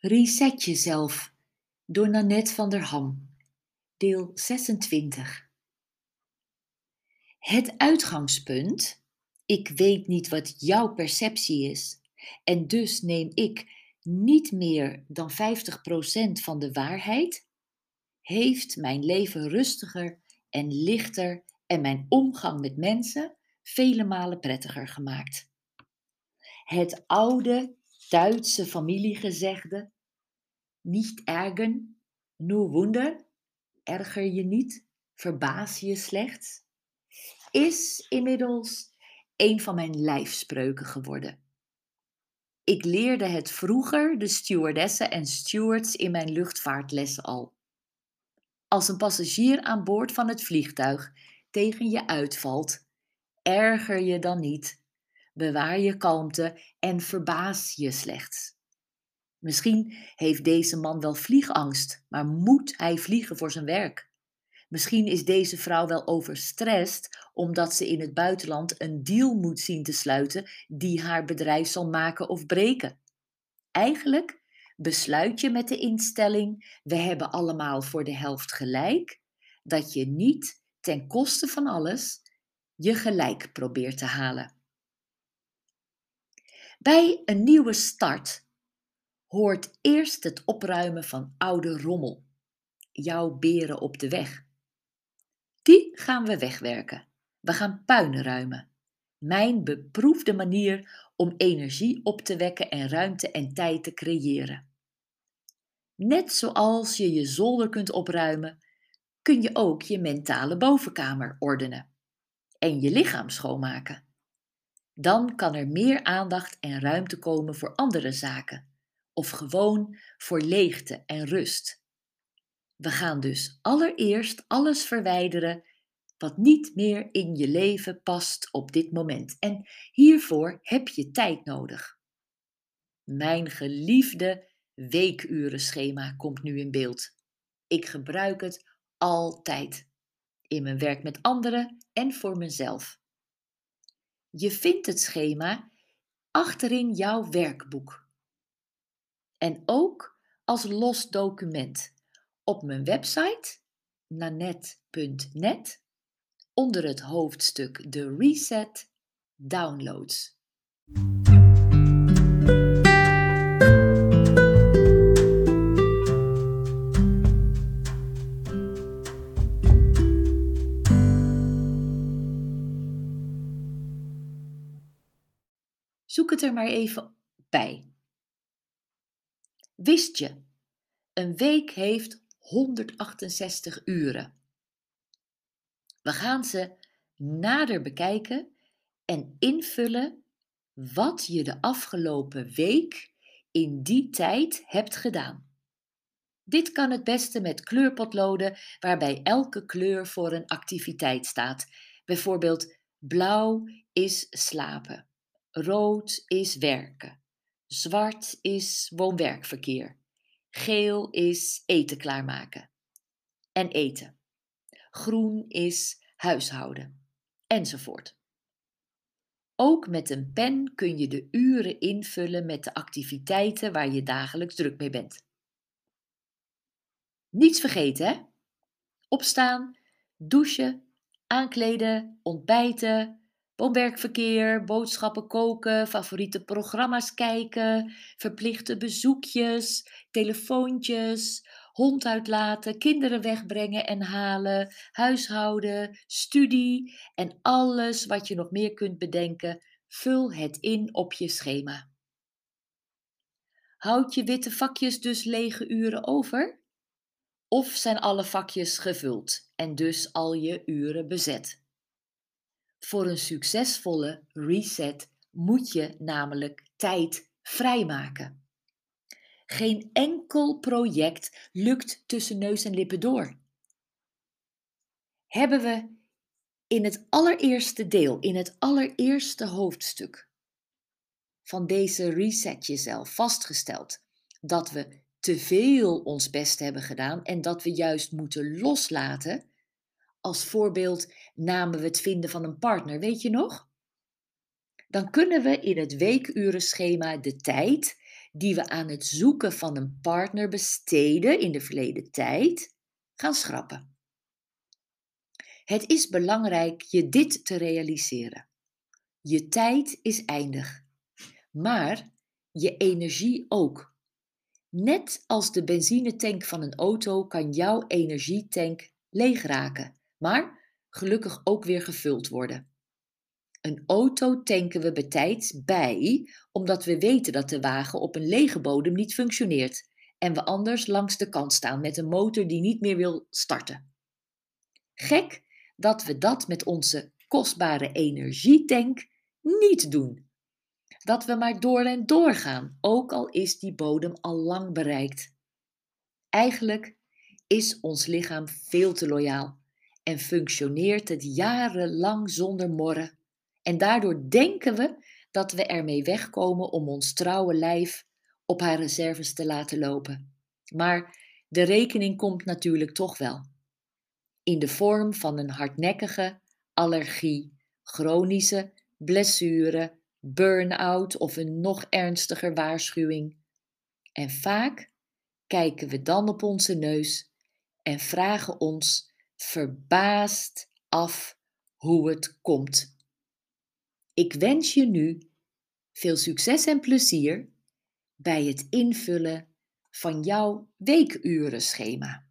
Reset jezelf door Nanette van der Ham, deel 26. Het uitgangspunt, ik weet niet wat jouw perceptie is, en dus neem ik niet meer dan 50% van de waarheid, heeft mijn leven rustiger en lichter en mijn omgang met mensen vele malen prettiger gemaakt. Het oude Duitse familiegezegde, niet ergen, nur wunder, erger je niet, verbaas je slechts, is inmiddels een van mijn lijfspreuken geworden. Ik leerde het vroeger de stewardessen en stewards in mijn luchtvaartlessen al. Als een passagier aan boord van het vliegtuig tegen je uitvalt, erger je dan niet, bewaar je kalmte en verbaas je slechts. Misschien heeft deze man wel vliegangst, maar moet hij vliegen voor zijn werk? Misschien is deze vrouw wel overstrest omdat ze in het buitenland een deal moet zien te sluiten die haar bedrijf zal maken of breken. Eigenlijk besluit je met de instelling: we hebben allemaal voor de helft gelijk, dat je niet ten koste van alles je gelijk probeert te halen. Bij een nieuwe start hoort eerst het opruimen van oude rommel, jouw beren op de weg. Die gaan we wegwerken. We gaan puin ruimen. Mijn beproefde manier om energie op te wekken en ruimte en tijd te creëren. Net zoals je je zolder kunt opruimen, kun je ook je mentale bovenkamer ordenen en je lichaam schoonmaken. Dan kan er meer aandacht en ruimte komen voor andere zaken of gewoon voor leegte en rust. We gaan dus allereerst alles verwijderen wat niet meer in je leven past op dit moment. En hiervoor heb je tijd nodig. Mijn geliefde weekurenschema komt nu in beeld. Ik gebruik het altijd in mijn werk met anderen en voor mezelf. Je vindt het schema achterin jouw werkboek. En ook als los document op mijn website nanet.net onder het hoofdstuk De Reset Downloads. Zoek het er maar even bij. Wist je, een week heeft 168 uren. We gaan ze nader bekijken en invullen wat je de afgelopen week in die tijd hebt gedaan. Dit kan het beste met kleurpotloden waarbij elke kleur voor een activiteit staat. Bijvoorbeeld blauw is slapen, rood is werken, zwart is woon-werkverkeer, geel is eten klaarmaken en eten groen is huishouden, enzovoort. Ook met een pen kun je de uren invullen met de activiteiten waar je dagelijks druk mee bent. Niets vergeten, hè? Opstaan, douchen, aankleden, ontbijten, woonwerkverkeer, boodschappen koken, favoriete programma's kijken, verplichte bezoekjes, telefoontjes, hond uitlaten, kinderen wegbrengen en halen, huishouden, studie en alles wat je nog meer kunt bedenken, vul het in op je schema. Houd je witte vakjes dus lege uren over? Of zijn alle vakjes gevuld en dus al je uren bezet? Voor een succesvolle reset moet je namelijk tijd vrijmaken. Geen enkel project lukt tussen neus en lippen door. Hebben we in het allereerste deel, in het allereerste hoofdstuk van deze Reset Jezelf vastgesteld dat we te veel ons best hebben gedaan en dat we juist moeten loslaten. Als voorbeeld namen we het vinden van een partner, weet je nog? Dan kunnen we in het weekurenschema de tijd die we aan het zoeken van een partner besteden in de verleden tijd gaan schrappen. Het is belangrijk je dit te realiseren. Je tijd is eindig, maar je energie ook. Net als de benzinetank van een auto kan jouw energietank leeg raken, maar gelukkig ook weer gevuld worden. Een auto tanken we betijds bij, omdat we weten dat de wagen op een lege bodem niet functioneert en we anders langs de kant staan met een motor die niet meer wil starten. Gek dat we dat met onze kostbare energietank niet doen. Dat we maar door en door gaan, ook al is die bodem al lang bereikt. Eigenlijk is ons lichaam veel te loyaal en functioneert het jarenlang zonder morren. En daardoor denken we dat we ermee wegkomen om ons trouwe lijf op haar reserves te laten lopen. Maar de rekening komt natuurlijk toch wel. In de vorm van een hardnekkige allergie, chronische blessure, burn-out of een nog ernstiger waarschuwing. En vaak kijken we dan op onze neus en vragen ons verbaasd af hoe het komt. Ik wens je nu veel succes en plezier bij het invullen van jouw weekurenschema.